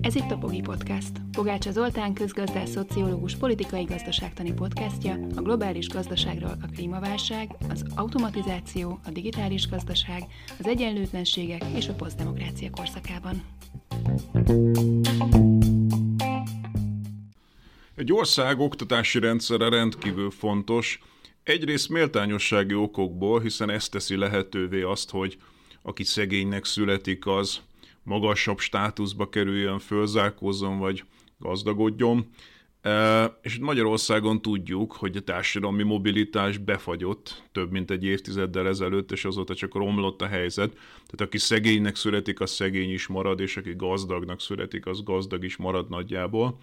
Ez itt a Pogi Podcast. Pogácsa Zoltán közgazdás, szociológus, politikai gazdaságtani podcastja a globális gazdaságról a klímaválság, az automatizáció, a digitális gazdaság, az egyenlőtlenségek és a posztdemokrácia korszakában. Egy ország oktatási rendszere rendkívül fontos, egyrészt méltányossági okokból, hiszen ez teszi lehetővé azt, hogy aki szegénynek születik, az magasabb státuszba kerüljön, fölzárkózzon vagy gazdagodjon. E, és Magyarországon tudjuk, hogy a társadalmi mobilitás befagyott több mint egy évtizeddel ezelőtt, és azóta csak romlott a helyzet. Tehát aki szegénynek születik, az szegény is marad, és aki gazdagnak születik, az gazdag is marad nagyjából.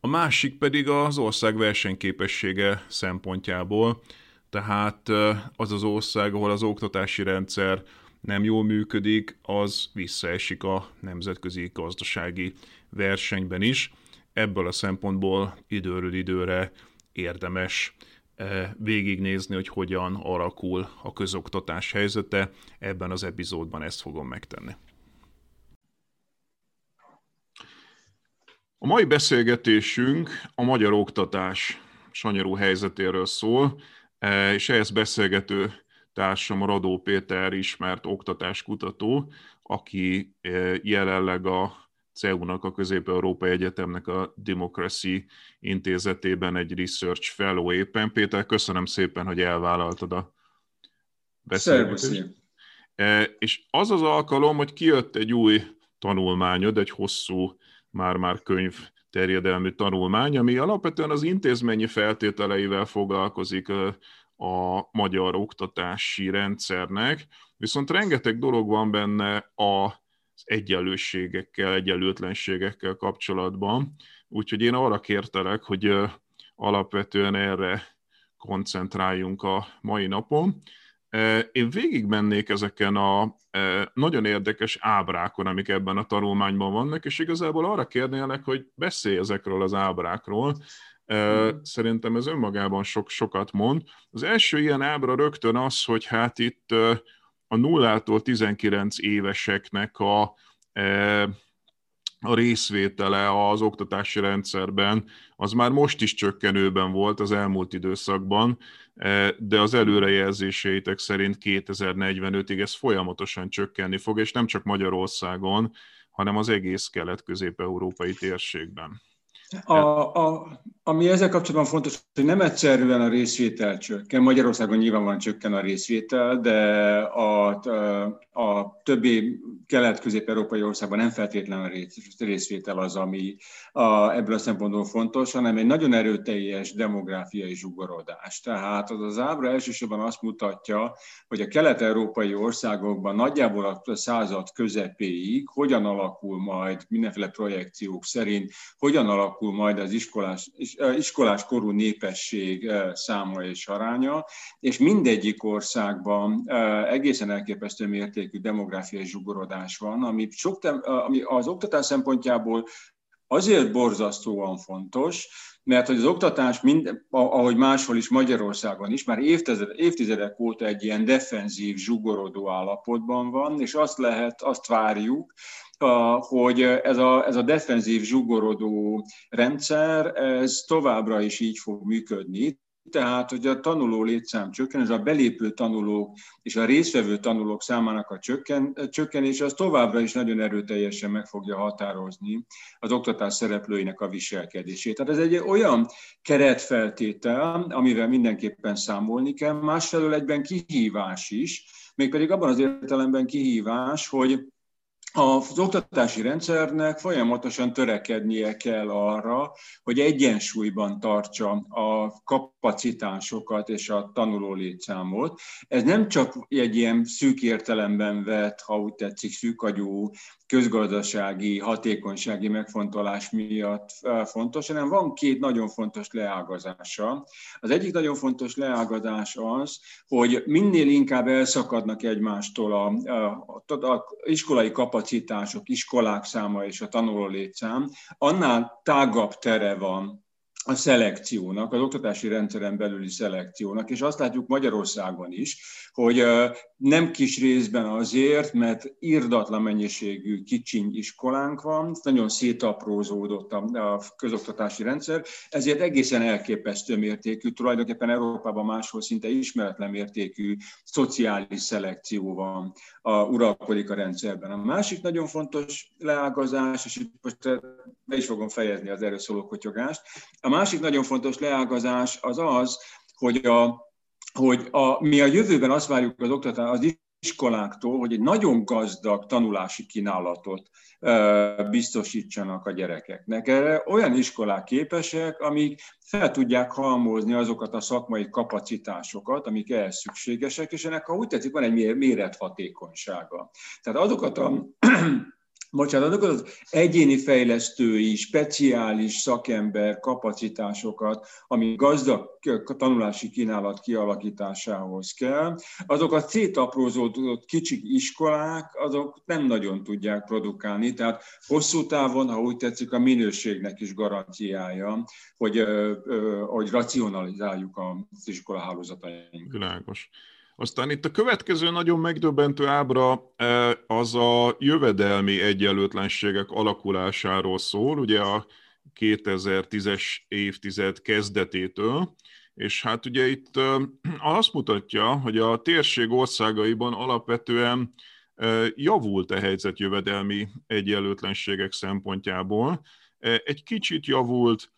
A másik pedig az ország versenyképessége szempontjából, tehát e, az az ország, ahol az oktatási rendszer nem jól működik, az visszaesik a nemzetközi gazdasági versenyben is. Ebből a szempontból időről időre érdemes eh, végignézni, hogy hogyan alakul a közoktatás helyzete. Ebben az epizódban ezt fogom megtenni. A mai beszélgetésünk a magyar oktatás sanyarú helyzetéről szól, eh, és ehhez beszélgető társam Radó Péter ismert oktatáskutató, aki eh, jelenleg a CEU-nak, a Közép-Európai Egyetemnek a Democracy intézetében egy research fellow éppen. Péter, köszönöm szépen, hogy elvállaltad a beszélgetést. Eh, és az az alkalom, hogy kijött egy új tanulmányod, egy hosszú, már-már könyv terjedelmű tanulmány, ami alapvetően az intézményi feltételeivel foglalkozik a magyar oktatási rendszernek, viszont rengeteg dolog van benne az egyenlőségekkel, egyenlőtlenségekkel kapcsolatban, úgyhogy én arra kértelek, hogy alapvetően erre koncentráljunk a mai napon. Én végigmennék ezeken a nagyon érdekes ábrákon, amik ebben a tanulmányban vannak, és igazából arra kérnélek, hogy beszélj ezekről az ábrákról, Szerintem ez önmagában sok, sokat mond. Az első ilyen ábra rögtön az, hogy hát itt a nullától 19 éveseknek a, a részvétele az oktatási rendszerben, az már most is csökkenőben volt az elmúlt időszakban, de az előrejelzéseitek szerint 2045-ig ez folyamatosan csökkenni fog, és nem csak Magyarországon, hanem az egész kelet-közép-európai térségben. A, a, ami ezzel kapcsolatban fontos, hogy nem egyszerűen a részvétel csökken. Magyarországon nyilvánvalóan csökken a részvétel, de a, a, a többi kelet-közép-európai országban nem feltétlenül a részvétel az, ami a, ebből a szempontból fontos, hanem egy nagyon erőteljes demográfiai zsugorodás. Tehát az az ábra elsősorban azt mutatja, hogy a kelet-európai országokban nagyjából a század közepéig hogyan alakul majd mindenféle projekciók szerint, hogyan alakul majd az iskolás, iskolás korú népesség száma és aránya, és mindegyik országban egészen elképesztő mértékű demográfiai zsugorodás van, ami, sok, ami az oktatás szempontjából azért borzasztóan fontos, mert hogy az oktatás, mind, ahogy máshol is Magyarországon is, már évtizedek, évtizedek óta egy ilyen defenzív, zsugorodó állapotban van, és azt lehet, azt várjuk, hogy ez a, ez a defenzív, zsugorodó rendszer, ez továbbra is így fog működni, tehát, hogy a tanuló létszám csökken, ez a belépő tanulók és a részvevő tanulók számának a csökken, csökkenése, az továbbra is nagyon erőteljesen meg fogja határozni az oktatás szereplőinek a viselkedését. Tehát ez egy olyan keretfeltétel, amivel mindenképpen számolni kell, másfelől egyben kihívás is, mégpedig abban az értelemben kihívás, hogy az oktatási rendszernek folyamatosan törekednie kell arra, hogy egyensúlyban tartsa a kapacitásokat és a tanuló létszámot. Ez nem csak egy ilyen szűk értelemben vett, ha úgy tetszik, szűkagyú közgazdasági, hatékonysági megfontolás miatt fontos, hanem van két nagyon fontos leágazása. Az egyik nagyon fontos leágazás az, hogy minél inkább elszakadnak egymástól a, a, a iskolai kapacitások, iskolák száma és a tanuló létszám, annál tágabb tere van a szelekciónak, az oktatási rendszeren belüli szelekciónak, és azt látjuk Magyarországon is, hogy nem kis részben azért, mert írdatlan mennyiségű kicsiny iskolánk van, nagyon szétaprózódott a közoktatási rendszer, ezért egészen elképesztő mértékű, tulajdonképpen Európában máshol szinte ismeretlen mértékű szociális szelekció van, a, uralkodik a rendszerben. A másik nagyon fontos leágazás, és itt most be is fogom fejezni az erről szóló kotyogást, a másik nagyon fontos leágazás az az, hogy, a, hogy a, mi a jövőben azt várjuk az oktatás, az iskoláktól, hogy egy nagyon gazdag tanulási kínálatot biztosítsanak a gyerekeknek. Erre olyan iskolák képesek, amik fel tudják halmozni azokat a szakmai kapacitásokat, amik ehhez szükségesek, és ennek, ha úgy tetszik, van egy mérethatékonysága. Tehát azokat a bocsánat, az egyéni fejlesztői, speciális szakember kapacitásokat, ami gazdag tanulási kínálat kialakításához kell, azok a szétaprózódott kicsik iskolák, azok nem nagyon tudják produkálni, tehát hosszú távon, ha úgy tetszik, a minőségnek is garanciája, hogy, hogy racionalizáljuk az iskolahálózatainkat. Világos. Aztán itt a következő nagyon megdöbbentő ábra e, az a jövedelmi egyenlőtlenségek alakulásáról szól, ugye a 2010-es évtized kezdetétől, és hát ugye itt e, azt mutatja, hogy a térség országaiban alapvetően e, javult a helyzet jövedelmi egyenlőtlenségek szempontjából. Egy kicsit javult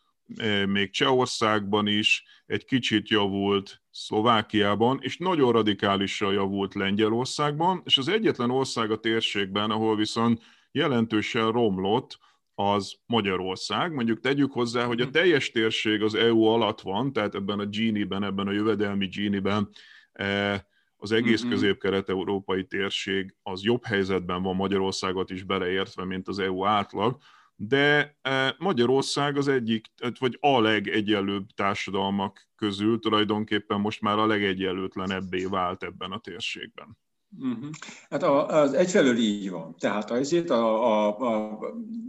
még Csehországban is, egy kicsit javult Szlovákiában, és nagyon radikálisan javult Lengyelországban, és az egyetlen ország a térségben, ahol viszont jelentősen romlott, az Magyarország. Mondjuk tegyük hozzá, hogy a mhm. teljes térség az EU alatt van, tehát ebben a Gini-ben, ebben a jövedelmi Gini-ben e, az egész mhm. közép-kelet-európai térség az jobb helyzetben van Magyarországot is beleértve, mint az EU átlag, de e, Magyarország az egyik, vagy a legegyenlőbb társadalmak közül tulajdonképpen most már a legegyenlőtlenebbé vált ebben a térségben. Uh-huh. Hát az egyfelől így van. Tehát azért a, a, a,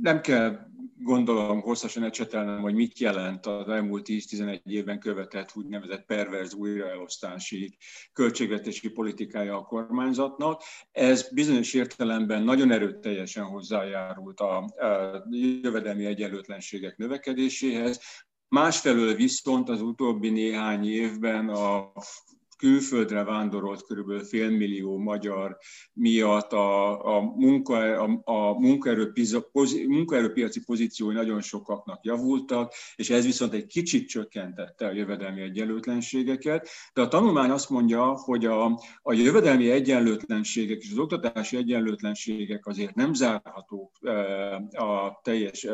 nem kell gondolom hosszasan ecsetelnem, hogy mit jelent az elmúlt 10-11 évben követett úgynevezett perverz újraelosztási költségvetési politikája a kormányzatnak. Ez bizonyos értelemben nagyon erőteljesen hozzájárult a jövedelmi egyenlőtlenségek növekedéséhez, Másfelől viszont az utóbbi néhány évben a külföldre vándorolt körülbelül félmillió magyar miatt a, a, munka, a, a munkaerő, munkaerőpiaci pozíciói nagyon sokaknak javultak, és ez viszont egy kicsit csökkentette a jövedelmi egyenlőtlenségeket. De a tanulmány azt mondja, hogy a, a jövedelmi egyenlőtlenségek és az oktatási egyenlőtlenségek azért nem zárhatók a teljes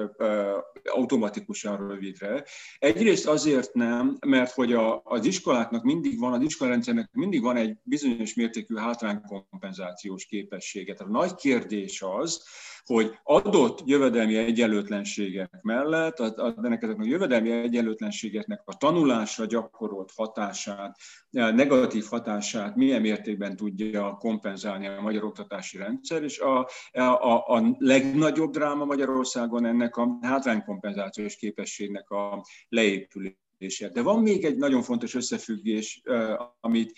automatikusan rövidre. Egyrészt azért nem, mert hogy a, az iskoláknak mindig van, az iskolák rendszernek mindig van egy bizonyos mértékű hátránykompenzációs képessége. Tehát a nagy kérdés az, hogy adott jövedelmi egyenlőtlenségek mellett, ennek ezeknek a jövedelmi egyenlőtlenségeknek a tanulásra gyakorolt hatását, negatív hatását milyen mértékben tudja kompenzálni a magyar oktatási rendszer, és a, a, a legnagyobb dráma Magyarországon ennek a hátránykompenzációs képességnek a leépülés de van még egy nagyon fontos összefüggés, amit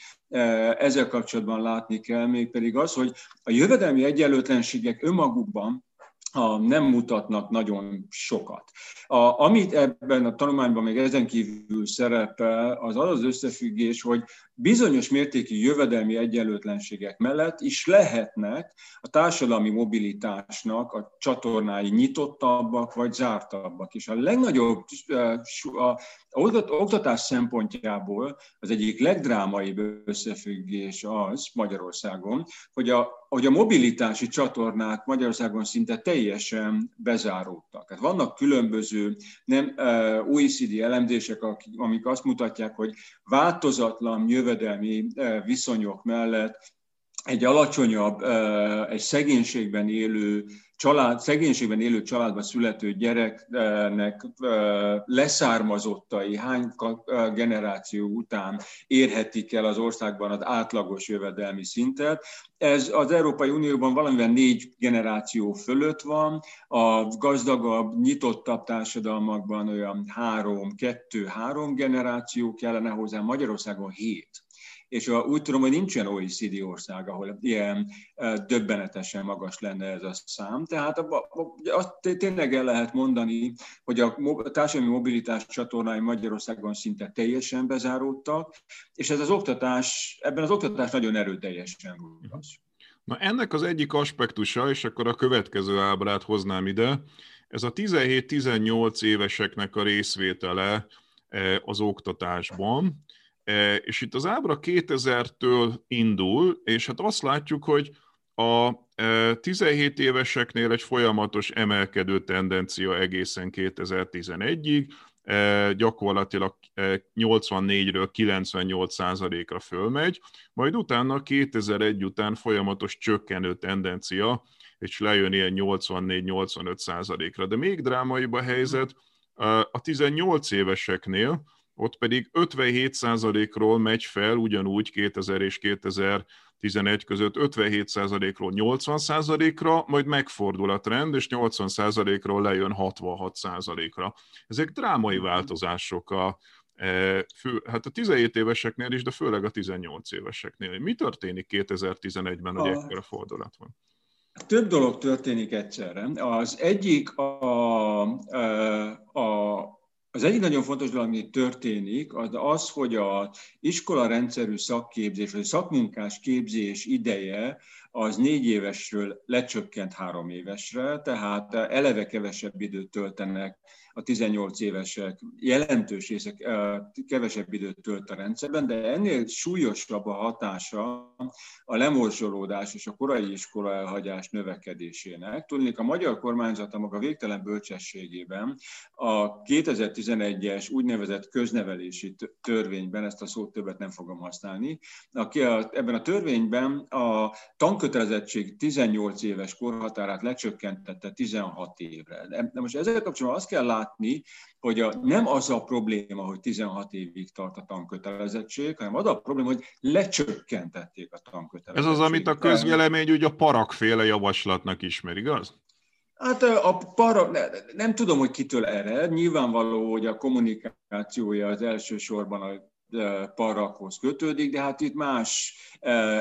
ezzel kapcsolatban látni kell, mégpedig az, hogy a jövedelmi egyenlőtlenségek önmagukban a, nem mutatnak nagyon sokat. A, amit ebben a tanulmányban még ezen kívül szerepel, az az az összefüggés, hogy bizonyos mértékű jövedelmi egyenlőtlenségek mellett is lehetnek a társadalmi mobilitásnak a csatornái nyitottabbak vagy zártabbak. És a legnagyobb a, oktatás szempontjából az egyik legdrámaibb összefüggés az Magyarországon, hogy a, hogy a mobilitási csatornák Magyarországon szinte teljesen bezáródtak. Hát vannak különböző nem, OECD elemzések, amik azt mutatják, hogy változatlan jövedelmi viszonyok mellett egy alacsonyabb, egy szegénységben élő család, szegénységben élő családban születő gyereknek leszármazottai hány generáció után érhetik el az országban az átlagos jövedelmi szintet. Ez az Európai Unióban valamivel négy generáció fölött van, a gazdagabb, nyitottabb társadalmakban olyan három, kettő, három generáció kellene hozzá, Magyarországon hét és úgy tudom, hogy nincsen OECD ország, ahol ilyen döbbenetesen magas lenne ez a szám. Tehát azt tényleg el lehet mondani, hogy a társadalmi mobilitás csatornái Magyarországon szinte teljesen bezáródtak, és ez az oktatás, ebben az oktatás nagyon erőteljesen rúgaz. Na ennek az egyik aspektusa, és akkor a következő ábrát hoznám ide, ez a 17-18 éveseknek a részvétele az oktatásban. E, és itt az ábra 2000-től indul, és hát azt látjuk, hogy a 17 e, éveseknél egy folyamatos emelkedő tendencia egészen 2011-ig, e, gyakorlatilag 84-ről 98%-ra fölmegy, majd utána 2001 után folyamatos csökkenő tendencia, és lejön ilyen 84-85%-ra. De még drámaibb a helyzet a 18 éveseknél, ott pedig 57%-ról megy fel ugyanúgy 2000 és 2011 között 57%-ról 80%-ra, majd megfordul a trend, és 80%-ról lejön 66%-ra. Ezek drámai mhm. változások a, e, fő, hát a 17 éveseknél is, de főleg a 18 éveseknél. Mi történik 2011-ben, hogy ekkora fordulat van? Több dolog történik egyszerre. Az egyik a, a, a az egyik nagyon fontos dolog, ami történik, az az, hogy az iskola rendszerű szakképzés, vagy szakmunkás képzés ideje az négy évesről lecsökkent három évesre, tehát eleve kevesebb időt töltenek a 18 évesek jelentős részek kevesebb időt tölt a rendszerben, de ennél súlyosabb a hatása a lemorzsolódás és a korai iskola elhagyás növekedésének. Tudnék, a magyar kormányzat a maga végtelen bölcsességében a 2011-es úgynevezett köznevelési törvényben, ezt a szót többet nem fogom használni, aki a, ebben a törvényben a tankötelezettség 18 éves korhatárát lecsökkentette 16 évre. De most ezzel kapcsolatban azt kell látni, látni, hogy a, nem az a probléma, hogy 16 évig tart a tankötelezettség, hanem az a probléma, hogy lecsökkentették a tankötelezettséget. Ez az, amit a közvélemény ugye a parakféle javaslatnak ismer, igaz? Hát a para, nem tudom, hogy kitől erre. Nyilvánvaló, hogy a kommunikációja az elsősorban a parakhoz kötődik, de hát itt más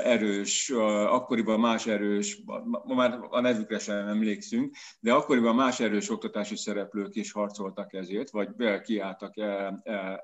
erős, akkoriban más erős, ma már a nevükre sem emlékszünk, de akkoriban más erős oktatási szereplők is harcoltak ezért, vagy kiálltak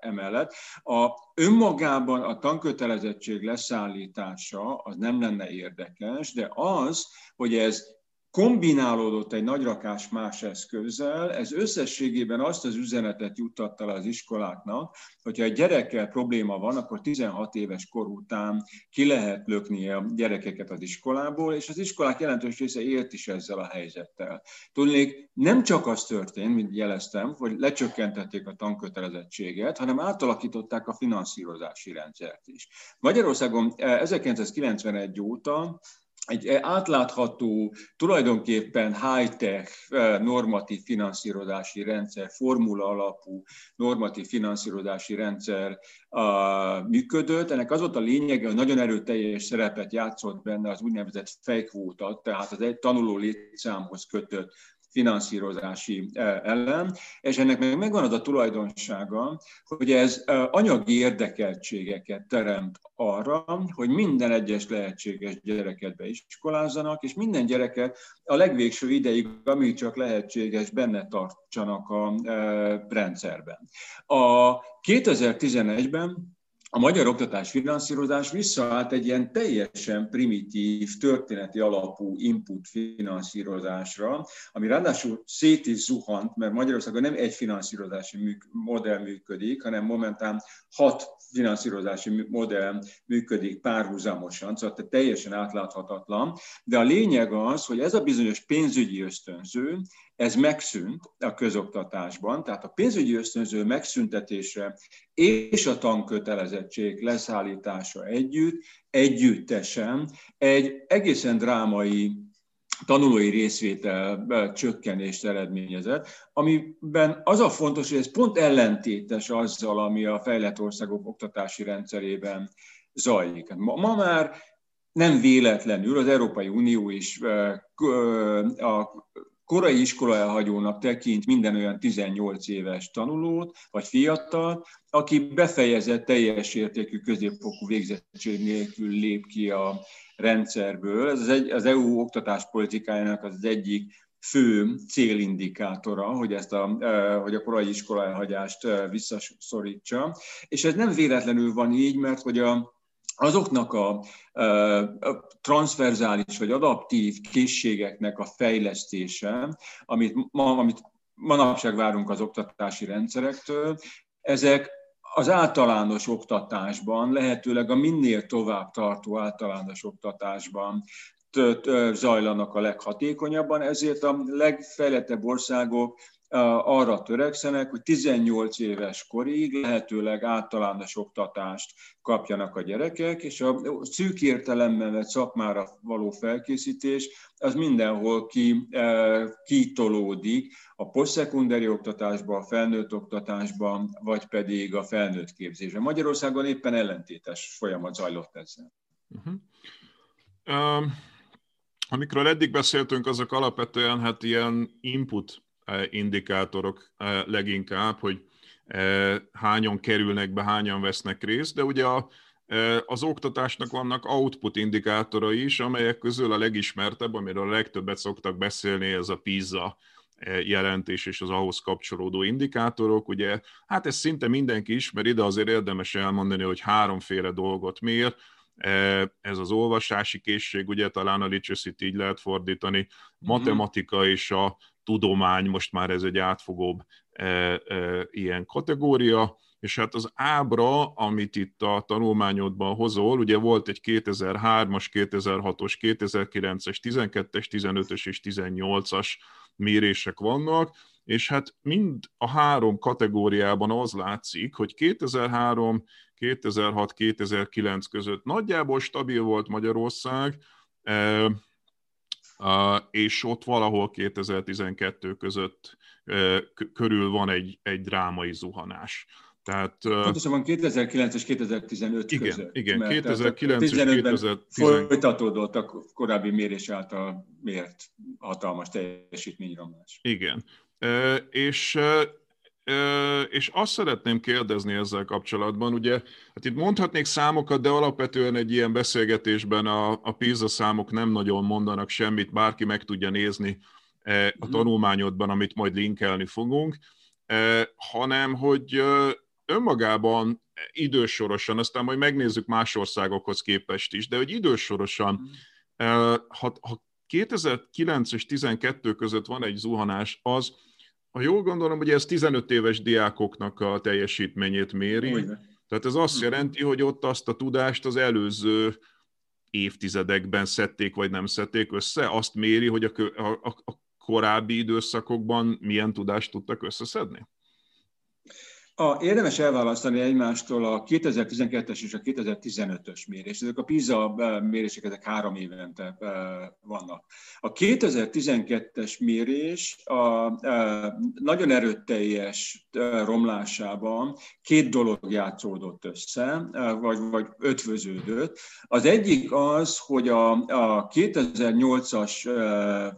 emellett. A önmagában a tankötelezettség leszállítása az nem lenne érdekes, de az, hogy ez kombinálódott egy nagyrakás más eszközzel, ez összességében azt az üzenetet juttatta az iskoláknak, hogyha egy gyerekkel probléma van, akkor 16 éves kor után ki lehet lökni a gyerekeket az iskolából, és az iskolák jelentős része élt is ezzel a helyzettel. Tudnék, nem csak az történt, mint jeleztem, hogy lecsökkentették a tankötelezettséget, hanem átalakították a finanszírozási rendszert is. Magyarországon 1991 eh, óta egy átlátható, tulajdonképpen high-tech eh, normatív finanszírozási rendszer, formula alapú normatív finanszírozási rendszer működött. Ennek az volt a lényege, hogy nagyon erőteljes szerepet játszott benne az úgynevezett fejkvóta, tehát az egy tanuló létszámhoz kötött finanszírozási e, ellen, és ennek meg megvan az a tulajdonsága, hogy ez e, anyagi érdekeltségeket teremt arra, hogy minden egyes lehetséges gyereket beiskolázzanak, és minden gyereket a legvégső ideig, amíg csak lehetséges, benne tartsanak a e, rendszerben. A 2011-ben a magyar oktatás finanszírozás visszaállt egy ilyen teljesen primitív, történeti alapú input finanszírozásra, ami ráadásul szét is zuhant, mert Magyarországon nem egy finanszírozási modell működik, hanem momentán hat finanszírozási modell működik párhuzamosan, szóval teljesen átláthatatlan. De a lényeg az, hogy ez a bizonyos pénzügyi ösztönző, ez megszűnt a közoktatásban, tehát a pénzügyi ösztönző megszüntetése és a tankötelezettség leszállítása együtt, együttesen egy egészen drámai tanulói részvétel csökkenést eredményezett, amiben az a fontos, hogy ez pont ellentétes azzal, ami a fejlett országok oktatási rendszerében zajlik. Ma, ma már nem véletlenül az Európai Unió is a korai iskola elhagyónak tekint minden olyan 18 éves tanulót, vagy fiatal, aki befejezett teljes értékű középfokú végzettség nélkül lép ki a rendszerből. Ez az, egy, az EU oktatáspolitikájának az egyik fő célindikátora, hogy, ezt a, hogy a korai iskola elhagyást visszaszorítsa. És ez nem véletlenül van így, mert hogy a, azoknak a, a transferzális vagy adaptív készségeknek a fejlesztése, amit, ma, amit manapság várunk az oktatási rendszerektől, ezek az általános oktatásban, lehetőleg a minél tovább tartó általános oktatásban zajlanak a leghatékonyabban, ezért a legfejlettebb országok arra törekszenek, hogy 18 éves korig lehetőleg általános oktatást kapjanak a gyerekek, és a szűk értelemben vett szakmára való felkészítés az mindenhol ki, kitolódik a posztszekunderi oktatásban, a felnőtt oktatásban, vagy pedig a felnőtt képzésben. Magyarországon éppen ellentétes folyamat zajlott ezzel. Uh-huh. Um, amikről eddig beszéltünk, azok alapvetően hát ilyen input indikátorok e, leginkább, hogy e, hányan kerülnek be, hányan vesznek részt, de ugye a, az oktatásnak vannak output indikátorai is, amelyek közül a legismertebb, amiről a legtöbbet szoktak beszélni, ez a PISA jelentés és az ahhoz kapcsolódó indikátorok. Ugye, hát ez szinte mindenki ismer, ide azért érdemes elmondani, hogy háromféle dolgot mér. Ez az olvasási készség, ugye talán a literacy így lehet fordítani, mhm. matematika és a tudomány, most már ez egy átfogóbb e, e, ilyen kategória, és hát az ábra, amit itt a tanulmányodban hozol, ugye volt egy 2003-as, 2006-os, 2009-es, 12-es, 15-ös és 18-as mérések vannak, és hát mind a három kategóriában az látszik, hogy 2003, 2006, 2009 között nagyjából stabil volt Magyarország, e, és ott valahol 2012 között körül van egy, egy drámai zuhanás. Tehát, Pontosabban 2009 és 2015 igen, között. Igen, 2009 és 2015 folytatódott a korábbi mérés által mért hatalmas teljesítményromlás. Igen. És és azt szeretném kérdezni ezzel kapcsolatban, ugye, hát itt mondhatnék számokat, de alapvetően egy ilyen beszélgetésben a, a PISA számok nem nagyon mondanak semmit, bárki meg tudja nézni a mhm. tanulmányodban, amit majd linkelni fogunk, hanem hogy önmagában idősorosan, aztán majd megnézzük más országokhoz képest is, de hogy idősorosan, mhm. ha, ha 2009 és 12 között van egy zuhanás, az ha jól gondolom, hogy ez 15 éves diákoknak a teljesítményét méri. Ugyan. Tehát ez azt hm. jelenti, hogy ott azt a tudást az előző évtizedekben szedték, vagy nem szedték össze. Azt méri, hogy a, a, a korábbi időszakokban milyen tudást tudtak összeszedni? A, érdemes elválasztani egymástól a 2012-es és a 2015-ös mérés. Ezek a PISA mérések, ezek három évente vannak. A 2012-es mérés a, nagyon erőteljes romlásában két dolog játszódott össze, vagy, vagy ötvöződött. Az egyik az, hogy a, a 2008-as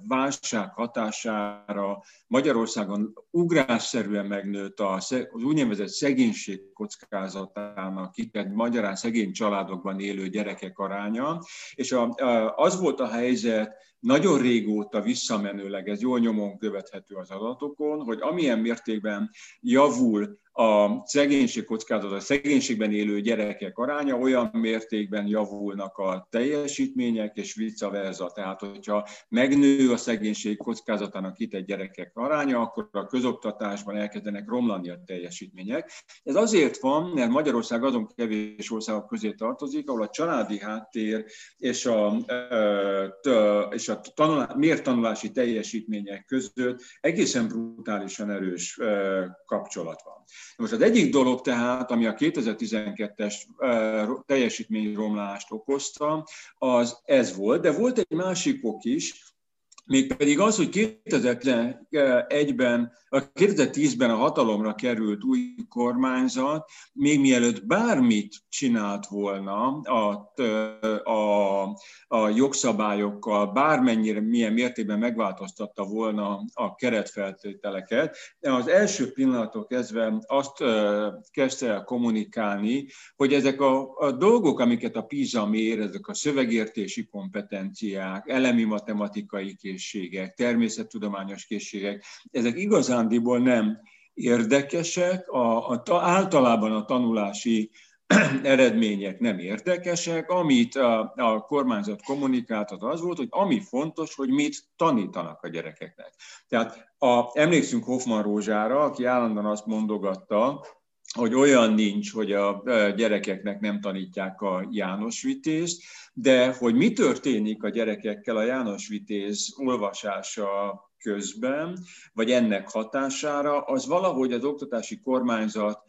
válság hatására Magyarországon ugrásszerűen megnőtt az úgynevezett szegénység kockázatának kitett magyarán szegény családokban élő gyerekek aránya, és a, az volt a helyzet nagyon régóta visszamenőleg, ez jól nyomon követhető az adatokon, hogy amilyen mértékben javul a szegénység kockázat, a szegénységben élő gyerekek aránya olyan mértékben javulnak a teljesítmények, és vice versa. Tehát, hogyha megnő a szegénység kockázatának kitett gyerekek aránya, akkor a közoktatásban elkezdenek romlani a teljesítmények. Ez azért van, mert Magyarország azon kevés országok közé tartozik, ahol a családi háttér és a, és a tanulá, miért tanulási teljesítmények között egészen brutálisan erős kapcsolat van. Most az egyik dolog tehát, ami a 2012-es teljesítményromlást okozta, az ez volt, de volt egy másik ok is, Mégpedig az, hogy 2001-ben, 2010-ben a hatalomra került új kormányzat, még mielőtt bármit csinált volna a, a, a jogszabályokkal, bármennyire, milyen mértékben megváltoztatta volna a keretfeltételeket, az első pillanatok kezdve azt kezdte el kommunikálni, hogy ezek a, a dolgok, amiket a PISA mér, ezek a szövegértési kompetenciák, elemi matematikai készségek, természettudományos készségek, ezek igazándiból nem érdekesek, a, a, általában a tanulási eredmények nem érdekesek, amit a, a kormányzat kommunikáltat az volt, hogy ami fontos, hogy mit tanítanak a gyerekeknek. Tehát a, emlékszünk Hoffman Rózsára, aki állandóan azt mondogatta, hogy olyan nincs, hogy a gyerekeknek nem tanítják a János Vitézt, de hogy mi történik a gyerekekkel a János Vitéz olvasása közben, vagy ennek hatására, az valahogy az oktatási kormányzat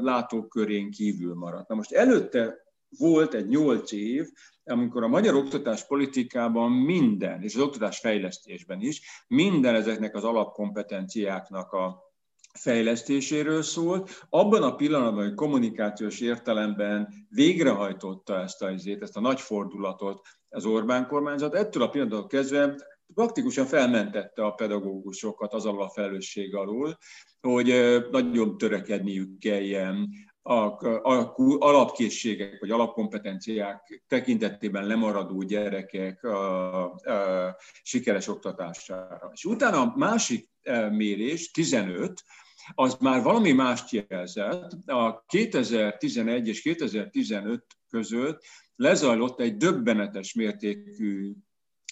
látókörén kívül maradt. Na most előtte volt egy nyolc év, amikor a magyar oktatás politikában minden, és az oktatás fejlesztésben is, minden ezeknek az alapkompetenciáknak a fejlesztéséről szólt. Abban a pillanatban, hogy kommunikációs értelemben végrehajtotta ezt a, ezt a nagy fordulatot az Orbán kormányzat, ettől a pillanattól kezdve praktikusan felmentette a pedagógusokat az alól a felelősség alól, hogy nagyon törekedniük kelljen a, a, alapkészségek vagy alapkompetenciák tekintetében lemaradó gyerekek a, a sikeres oktatására. És utána a másik mérés, 15, az már valami mást jelzett. A 2011 és 2015 között lezajlott egy döbbenetes mértékű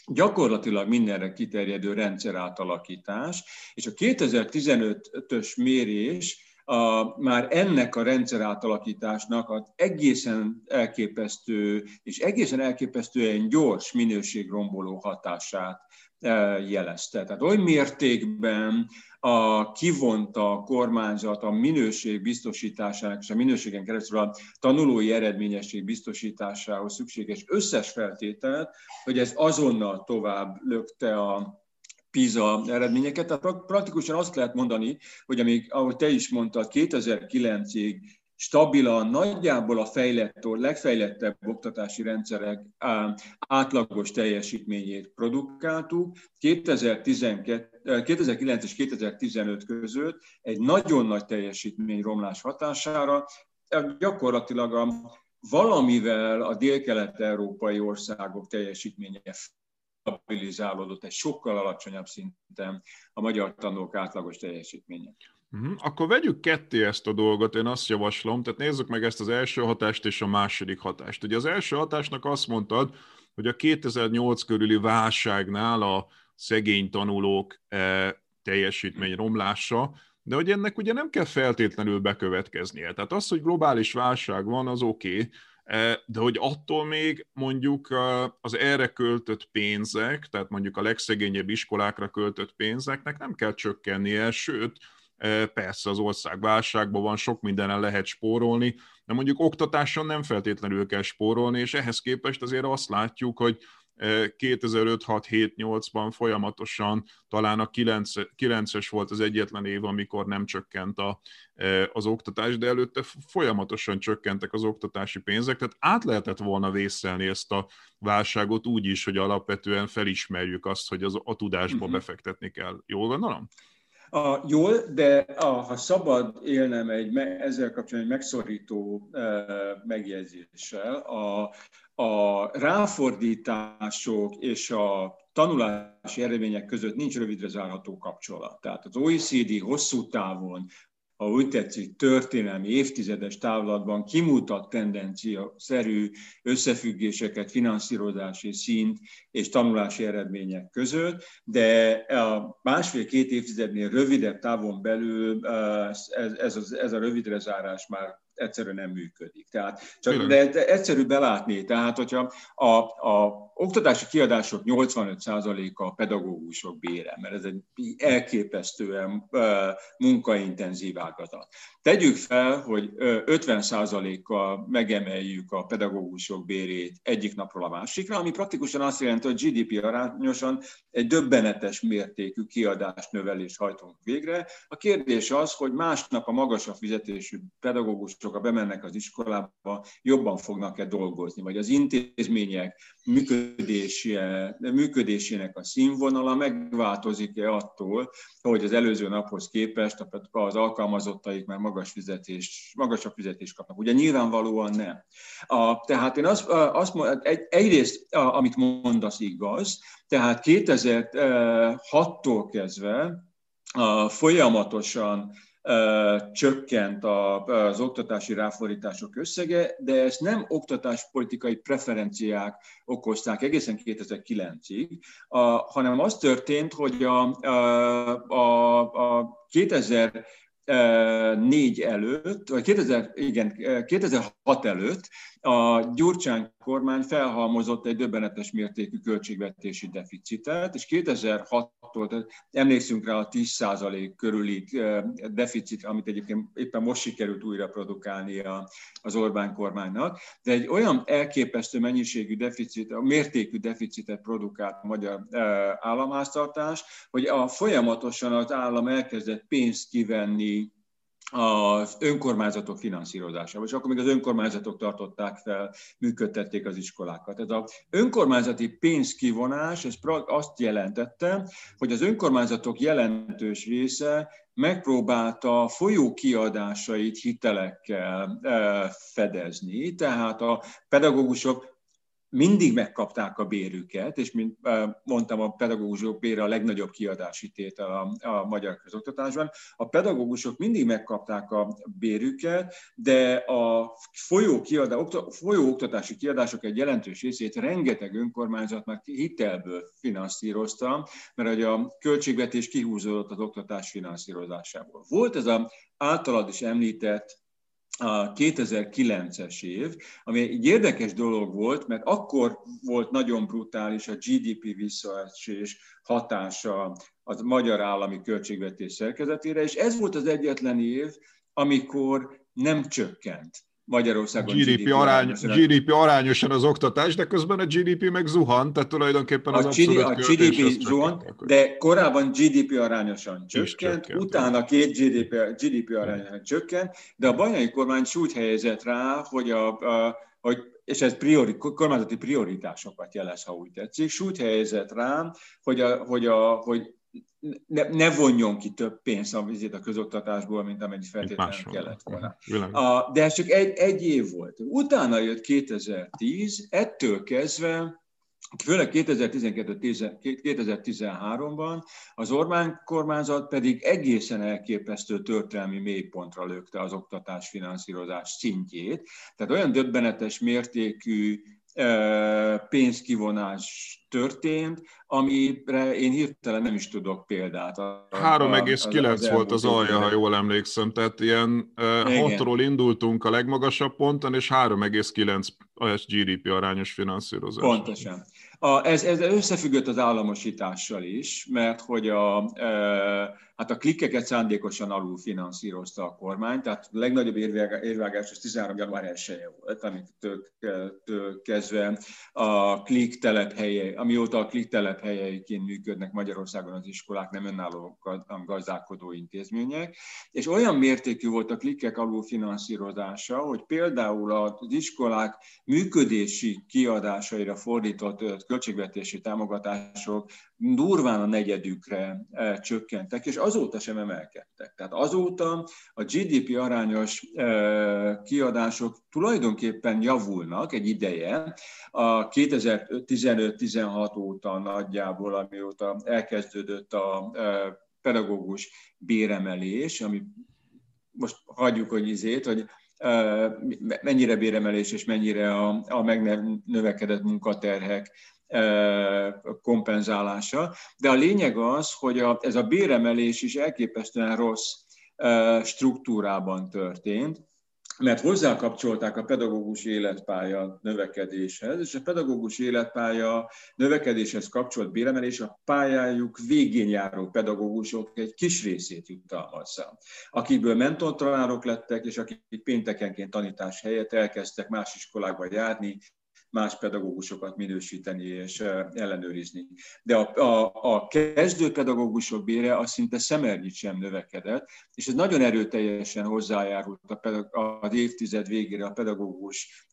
gyakorlatilag mindenre kiterjedő rendszer átalakítás, és a 2015-ös mérés a, már ennek a rendszer átalakításnak az egészen elképesztő és egészen elképesztően gyors minőségromboló hatását e, jelezte. Tehát oly mértékben a, kivonta a kormányzat a minőség biztosításának és a minőségen keresztül a tanulói eredményesség biztosításához szükséges összes feltételt, hogy ez azonnal tovább lökte a PISA eredményeket. Tehát praktikusan azt lehet mondani, hogy amíg, ahogy te is mondtad, 2009-ig stabilan, nagyjából a fejlett, legfejlettebb oktatási rendszerek átlagos teljesítményét produkáltuk. 2012, 2009 és 2015 között egy nagyon nagy teljesítmény romlás hatására gyakorlatilag a, valamivel a dél-kelet-európai országok teljesítménye stabilizálódott egy sokkal alacsonyabb szinten a magyar tanulók átlagos teljesítménye. Uh-huh. Akkor vegyük ketté ezt a dolgot, én azt javaslom, tehát nézzük meg ezt az első hatást és a második hatást. Ugye az első hatásnak azt mondtad, hogy a 2008 körüli válságnál a szegény tanulók e, teljesítmény romlása, de hogy ennek ugye nem kell feltétlenül bekövetkeznie. Tehát az, hogy globális válság van, az oké, okay, de hogy attól még mondjuk az erre költött pénzek, tehát mondjuk a legszegényebb iskolákra költött pénzeknek nem kell csökkennie, sőt, persze az ország válságban van, sok mindenen lehet spórolni, de mondjuk oktatáson nem feltétlenül kell spórolni, és ehhez képest azért azt látjuk, hogy 2005-6-7-8-ban folyamatosan, talán a 9-es volt az egyetlen év, amikor nem csökkent a, az oktatás, de előtte folyamatosan csökkentek az oktatási pénzek, tehát át lehetett volna vészelni ezt a válságot úgy is, hogy alapvetően felismerjük azt, hogy az, a tudásba uh-huh. befektetni kell. Jól gondolom? A, jól, de a, ha szabad élnem egy, ezzel kapcsolatban egy megszorító e, megjegyzéssel, a, a ráfordítások és a tanulási eredmények között nincs rövidre zárható kapcsolat. Tehát az OECD hosszú távon ha úgy tetszik, történelmi évtizedes távlatban kimutat tendencia szerű összefüggéseket finanszírozási szint és tanulási eredmények között, de a másfél-két évtizednél rövidebb távon belül ez, ez, ez a rövidre zárás már egyszerűen nem működik. Tehát csak, de, de egyszerű belátni, tehát hogyha a, a oktatási kiadások 85%-a a pedagógusok bére, mert ez egy elképesztően munkaintenzív ágazat. Tegyük fel, hogy 50%-kal megemeljük a pedagógusok bérét egyik napról a másikra, ami praktikusan azt jelenti, hogy GDP arányosan egy döbbenetes mértékű kiadást növelést hajtunk végre. A kérdés az, hogy másnap a magasabb fizetésű pedagógusok, ha bemennek az iskolába, jobban fognak-e dolgozni, vagy az intézmények működése, működésének a színvonala megváltozik-e attól, hogy az előző naphoz képest az alkalmazottaik már magas fizetés, magasabb fizetést kapnak. Ugye nyilvánvalóan nem. A, tehát én azt, azt egy, egyrészt, amit mondasz igaz, tehát 2006-tól kezdve folyamatosan csökkent az oktatási ráfordítások összege, de ezt nem oktatáspolitikai preferenciák okozták egészen 2009-ig, hanem az történt, hogy a, a, a 2000 négy előtt, vagy 2000, igen, 2006 előtt a Gyurcsány kormány felhalmozott egy döbbenetes mértékű költségvetési deficitet, és 2006-tól, emlékszünk rá a 10% körüli deficit, amit egyébként éppen most sikerült újra produkálni az Orbán kormánynak, de egy olyan elképesztő mennyiségű deficit, mértékű deficitet produkált a magyar államháztartás, hogy a, folyamatosan az állam elkezdett pénzt kivenni az önkormányzatok finanszírozásába, és akkor még az önkormányzatok tartották fel, működtették az iskolákat. Ez az önkormányzati pénzkivonás, ez azt jelentette, hogy az önkormányzatok jelentős része megpróbálta folyó kiadásait hitelekkel eh, fedezni, tehát a pedagógusok mindig megkapták a bérüket, és mint mondtam, a pedagógusok bére a legnagyobb kiadási tétel a, a magyar közoktatásban. A pedagógusok mindig megkapták a bérüket, de a folyó, kiadá, folyó oktatási kiadások egy jelentős részét rengeteg önkormányzat már hitelből finanszírozta, mert hogy a költségvetés kihúzódott az oktatás finanszírozásából. Volt ez az általad is említett a 2009-es év, ami egy érdekes dolog volt, mert akkor volt nagyon brutális a GDP visszaesés hatása a magyar állami költségvetés szerkezetére, és ez volt az egyetlen év, amikor nem csökkent Magyarországon GDP, GDP, arány, GDP arányosan az oktatás, de közben a GDP meg zuhant, tehát tulajdonképpen az a GDP, a GDP zuhant, de korábban GDP arányosan csökkent, csökkent utána két GDP, GDP arányosan csökkent, de a bajnai kormány úgy helyezett rá, hogy a, a hogy és ez priori, kormányzati prioritásokat jelez, ha úgy tetszik, úgy helyezett rá, hogy, a, hogy, a, hogy ne, ne vonjon ki több pénzt a vizét a közoktatásból, mint amennyit feltétlenül kellett volna. A, de ez csak egy, egy év volt. Utána jött 2010, ettől kezdve Főleg 2012-2013-ban az Orbán kormányzat pedig egészen elképesztő történelmi mélypontra lökte az oktatás finanszírozás szintjét. Tehát olyan döbbenetes mértékű pénzkivonás történt, amire én hirtelen nem is tudok példát. 3,9 volt az alja, ha jól emlékszem, tehát ilyen 6-ról indultunk a legmagasabb ponton, és 3,9 GDP arányos finanszírozás. Pontosan. A, ez, ez összefüggött az államosítással is, mert hogy a, e, hát a klikkeket szándékosan alul finanszírozta a kormány, tehát a legnagyobb érvágás az 13. január 1 -e volt, amit kezdve a klik telephelye, amióta a klik telephelyeiként működnek Magyarországon az iskolák, nem önálló gazdálkodó intézmények, és olyan mértékű volt a klikkek alul finanszírozása, hogy például az iskolák működési kiadásaira fordított költségvetési támogatások durván a negyedükre eh, csökkentek, és azóta sem emelkedtek. Tehát azóta a GDP arányos eh, kiadások tulajdonképpen javulnak egy ideje, a 2015-16 óta nagyjából, amióta elkezdődött a eh, pedagógus béremelés, ami most hagyjuk, hogy izét, hogy mennyire béremelés és mennyire a, a megnövekedett munkaterhek kompenzálása. De a lényeg az, hogy a, ez a béremelés is elképesztően rossz struktúrában történt, mert hozzákapcsolták a pedagógus életpálya növekedéshez, és a pedagógus életpálya növekedéshez kapcsolt béremelés a pályájuk végén járó pedagógusok egy kis részét jutalmazza, akikből mentortanárok lettek, és akik péntekenként tanítás helyett elkezdtek más iskolákba járni, más pedagógusokat minősíteni és ellenőrizni. De a, a, a kezdő pedagógusok bére az szinte szemernyit sem növekedett, és ez nagyon erőteljesen hozzájárult a az évtized végére a pedagógus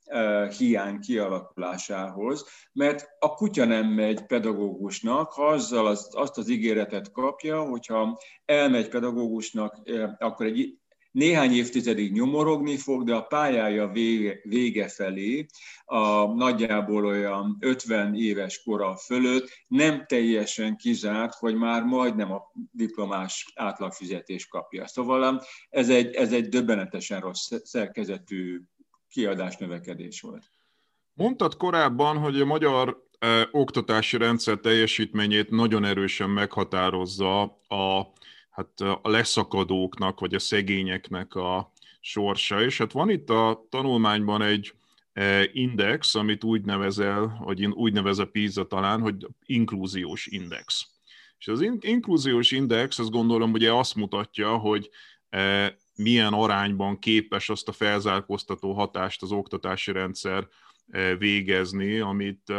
hiány kialakulásához, mert a kutya nem megy pedagógusnak, ha azzal az, azt az ígéretet kapja, hogyha elmegy pedagógusnak, akkor egy néhány évtizedig nyomorogni fog, de a pályája vége, vége felé, a nagyjából olyan 50 éves kora fölött nem teljesen kizárt, hogy már majdnem a diplomás átlagfizetés kapja. Szóval ez egy, ez egy döbbenetesen rossz szerkezetű kiadás növekedés volt. Mondtad korábban, hogy a magyar eh, oktatási rendszer teljesítményét nagyon erősen meghatározza a hát a leszakadóknak, vagy a szegényeknek a sorsa. És hát van itt a tanulmányban egy e, index, amit úgy nevezel, vagy úgy nevez a PISA talán, hogy inkluziós index. És az inkluziós index, azt gondolom, ugye azt mutatja, hogy e, milyen arányban képes azt a felzárkóztató hatást az oktatási rendszer e, végezni, amit,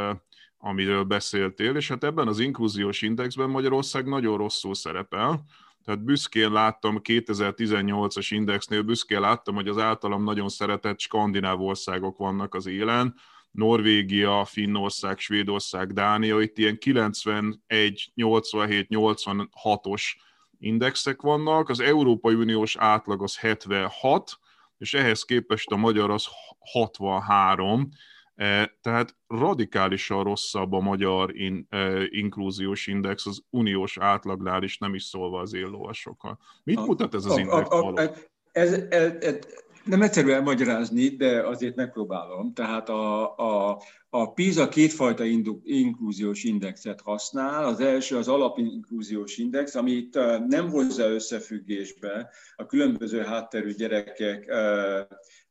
amiről beszéltél, és hát ebben az inkluziós indexben Magyarország nagyon rosszul szerepel, tehát büszkén láttam, 2018-as indexnél büszkén láttam, hogy az általam nagyon szeretett skandináv országok vannak az élen, Norvégia, Finnország, Svédország, Dánia, itt ilyen 91, 87, 86-os indexek vannak, az Európai Uniós átlag az 76, és ehhez képest a magyar az 63, E, tehát radikálisan rosszabb a magyar in, e, inkluziós index az uniós átlagnál is, nem is szólva az éllovasokról. Mit a, mutat ez az a, index a, a, ez, ez, ez, nem egyszerű elmagyarázni, de azért megpróbálom. Tehát a, a, a PISA kétfajta inkluziós indexet használ. Az első az alapinkluziós index, amit nem hozza összefüggésbe a különböző hátterű gyerekek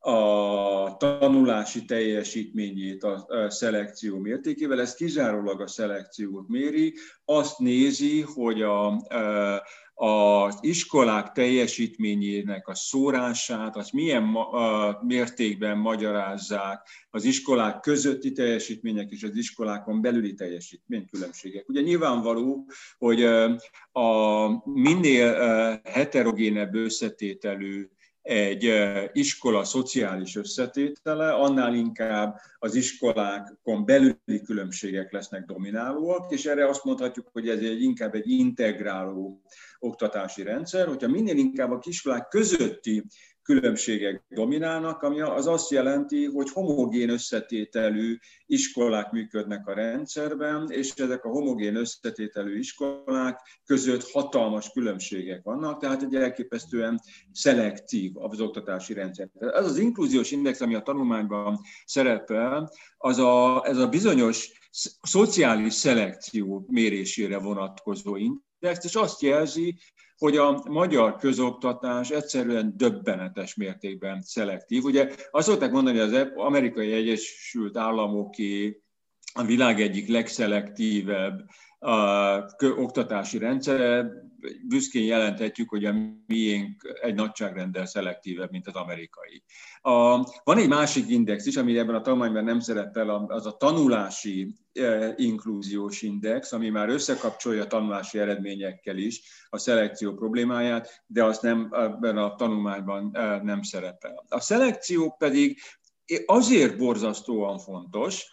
a tanulási teljesítményét a szelekció mértékével, ez kizárólag a szelekciót méri, azt nézi, hogy a, az iskolák teljesítményének a szórását, az milyen mértékben magyarázzák az iskolák közötti teljesítmények és az iskolákon belüli teljesítménykülönbségek. Ugye nyilvánvaló, hogy a minél heterogénebb összetételű egy iskola szociális összetétele, annál inkább az iskolákon belüli különbségek lesznek dominálóak, és erre azt mondhatjuk, hogy ez egy inkább egy integráló oktatási rendszer, hogyha minél inkább a kiskolák közötti különbségek dominálnak, ami az azt jelenti, hogy homogén összetételű iskolák működnek a rendszerben, és ezek a homogén összetételű iskolák között hatalmas különbségek vannak, tehát egy elképesztően szelektív az oktatási rendszer. Ez az inkluziós index, ami a tanulmányban szerepel, az a, ez a bizonyos szociális szelekció mérésére vonatkozó index, és azt jelzi, hogy a magyar közoktatás egyszerűen döbbenetes mértékben szelektív. Ugye azt szokták mondani, hogy az amerikai Egyesült Államoké a világ egyik legszelektivebb a oktatási rendszere, büszkén jelenthetjük, hogy a miénk egy nagyságrendel szelektívebb, mint az amerikai. A, van egy másik index is, ami ebben a tanulmányban nem szerepel, az a tanulási e, inkluziós index, ami már összekapcsolja a tanulási eredményekkel is a szelekció problémáját, de az nem ebben a tanulmányban e, nem szerepel. A szelekció pedig azért borzasztóan fontos,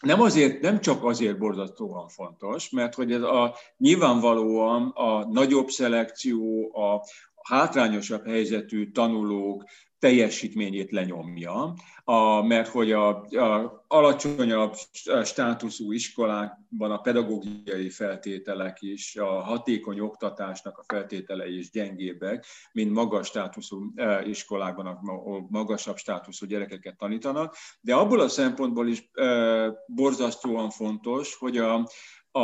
nem, azért, nem csak azért borzasztóan fontos, mert hogy ez a, nyilvánvalóan a nagyobb szelekció, a hátrányosabb helyzetű tanulók teljesítményét lenyomja, a, mert hogy a, a alacsonyabb státuszú iskolákban a pedagógiai feltételek is, a hatékony oktatásnak a feltételei is gyengébbek, mint magas státuszú e, iskolákban, ahol magasabb státuszú gyerekeket tanítanak, de abból a szempontból is e, borzasztóan fontos, hogy a, a,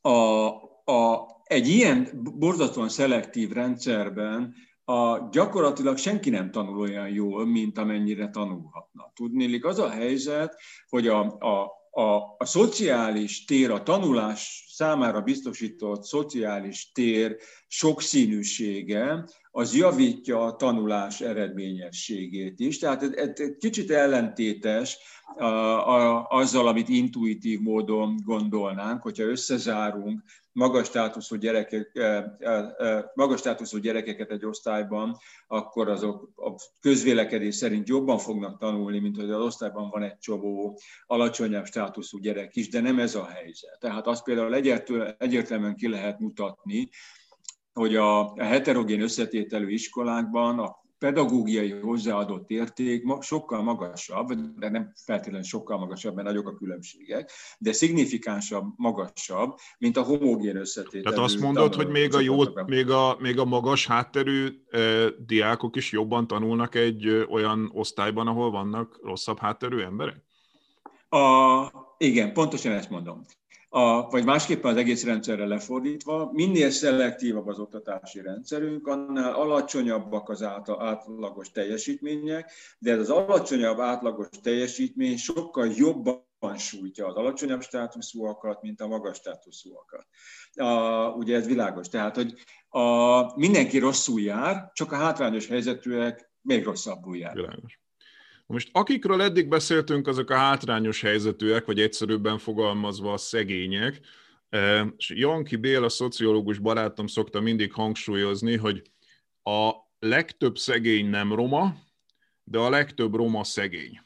a, a, egy ilyen borzasztóan szelektív rendszerben a, gyakorlatilag senki nem tanul olyan jól, mint amennyire tanulhatna. Tudnélik az a helyzet, hogy a, a, a, a szociális tér, a tanulás számára biztosított szociális tér sokszínűsége, az javítja a tanulás eredményességét is. Tehát ez, ez kicsit ellentétes azzal, amit intuitív módon gondolnánk, hogyha összezárunk magas státuszú, gyerekek, magas státuszú gyerekeket egy osztályban, akkor azok a közvélekedés szerint jobban fognak tanulni, mint hogy az osztályban van egy csomó alacsonyabb státuszú gyerek is, de nem ez a helyzet. Tehát azt például egyértelműen ki lehet mutatni, hogy a heterogén összetételű iskolákban a pedagógiai hozzáadott érték sokkal magasabb, de nem feltétlenül sokkal magasabb, mert nagyok a különbségek, de szignifikánsabb, magasabb, mint a homogén összetételű. Tehát azt mondod, hogy még a, jó, még, a, még a magas hátterű eh, diákok is jobban tanulnak egy olyan osztályban, ahol vannak rosszabb hátterű emberek? A, igen, pontosan ezt mondom a, vagy másképpen az egész rendszerre lefordítva, minél szelektívabb az oktatási rendszerünk, annál alacsonyabbak az átlagos teljesítmények, de ez az alacsonyabb átlagos teljesítmény sokkal jobban sújtja az alacsonyabb státuszúakat, mint a magas státuszúakat. A, ugye ez világos. Tehát, hogy a, mindenki rosszul jár, csak a hátrányos helyzetűek még rosszabbul jár. Világos. Most akikről eddig beszéltünk, azok a hátrányos helyzetűek, vagy egyszerűbben fogalmazva a szegények, és Janki Bél, a szociológus barátom szokta mindig hangsúlyozni, hogy a legtöbb szegény nem roma, de a legtöbb roma szegény.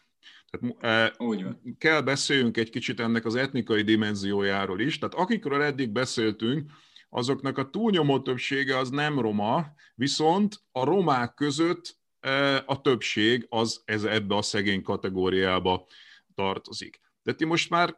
Tehát, Úgy van. kell beszéljünk egy kicsit ennek az etnikai dimenziójáról is. Tehát akikről eddig beszéltünk, azoknak a túlnyomó többsége az nem roma, viszont a romák között a többség az ez ebbe a szegény kategóriába tartozik. De ti most már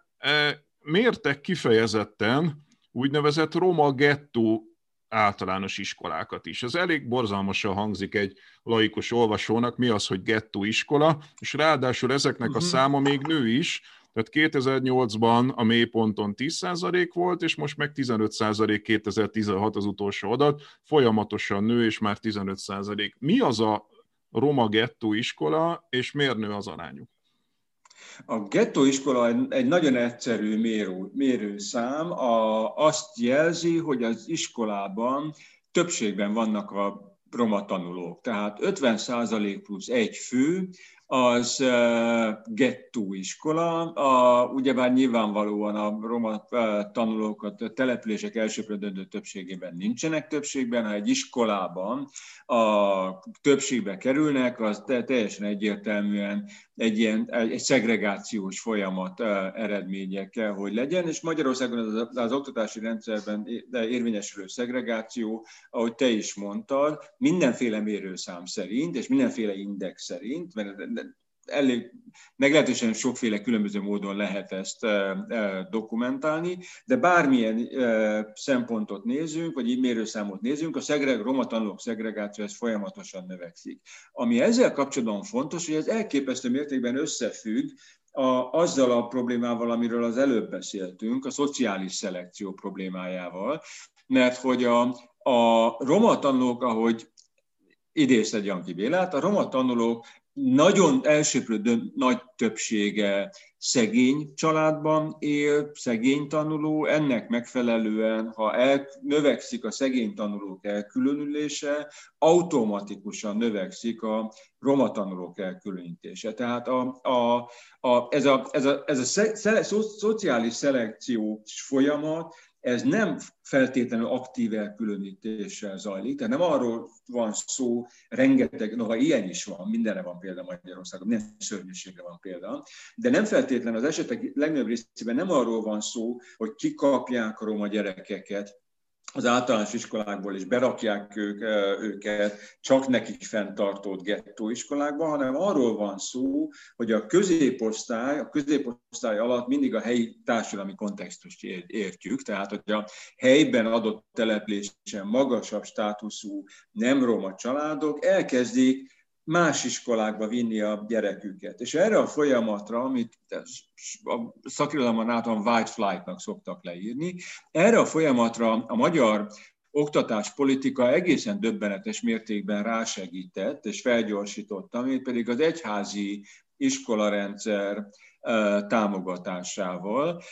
mértek kifejezetten úgynevezett roma gettó általános iskolákat is. Ez elég borzalmasan hangzik egy laikus olvasónak, mi az, hogy gettó iskola, és ráadásul ezeknek a mhm. száma még nő is, tehát 2008-ban a mélyponton 10% volt, és most meg 15% 2016 az utolsó adat, folyamatosan nő, és már 15%. Mi az a roma gettó iskola, és miért nő az arányuk? A gettó iskola egy nagyon egyszerű mérő, mérőszám, a, azt jelzi, hogy az iskolában többségben vannak a roma tanulók. Tehát 50% plusz egy fő, az gettó iskola. A, ugyebár nyilvánvalóan a roma tanulókat a települések elsőprő döntő többségében nincsenek többségben, ha egy iskolában a többségbe kerülnek, az teljesen egyértelműen egy ilyen egy szegregációs folyamat eredménye hogy legyen, és Magyarországon az, az oktatási rendszerben érvényesülő szegregáció, ahogy te is mondtad, mindenféle mérőszám szerint, és mindenféle index szerint, mert elég meglehetősen sokféle különböző módon lehet ezt dokumentálni, de bármilyen szempontot nézünk, vagy így mérőszámot nézünk, a szegreg, roma tanulók szegregáció ez folyamatosan növekszik. Ami ezzel kapcsolatban fontos, hogy ez elképesztő mértékben összefügg a, azzal a problémával, amiről az előbb beszéltünk, a szociális szelekció problémájával, mert hogy a, a roma tanulók, ahogy idézted Janki Bélát, a roma tanulók nagyon elsőprő nagy többsége szegény családban él, szegény tanuló, ennek megfelelően, ha el, növekszik a szegény tanulók elkülönülése, automatikusan növekszik a roma tanulók elkülönítése. Tehát a, a, a, ez a, ez a, ez a szociális szelekciós folyamat, ez nem feltétlenül aktív elkülönítéssel zajlik, tehát nem arról van szó, rengeteg, noha ilyen is van, mindenre van példa Magyarországon, minden szörnyűségre van példa, de nem feltétlenül az esetek legnagyobb részében nem arról van szó, hogy kikapják a roma gyerekeket, az általános iskolákból is berakják ők, őket csak nekik fenntartott gettóiskolákba, hanem arról van szó, hogy a középosztály, a középosztály alatt mindig a helyi társadalmi kontextust értjük, tehát hogy a helyben adott településen magasabb státuszú nem roma családok elkezdik más iskolákba vinni a gyereküket. És erre a folyamatra, amit a szakirodalomban általán white flight-nak szoktak leírni, erre a folyamatra a magyar oktatáspolitika egészen döbbenetes mértékben rásegített és felgyorsította, amit pedig az egyházi iskolarendszer támogatásával.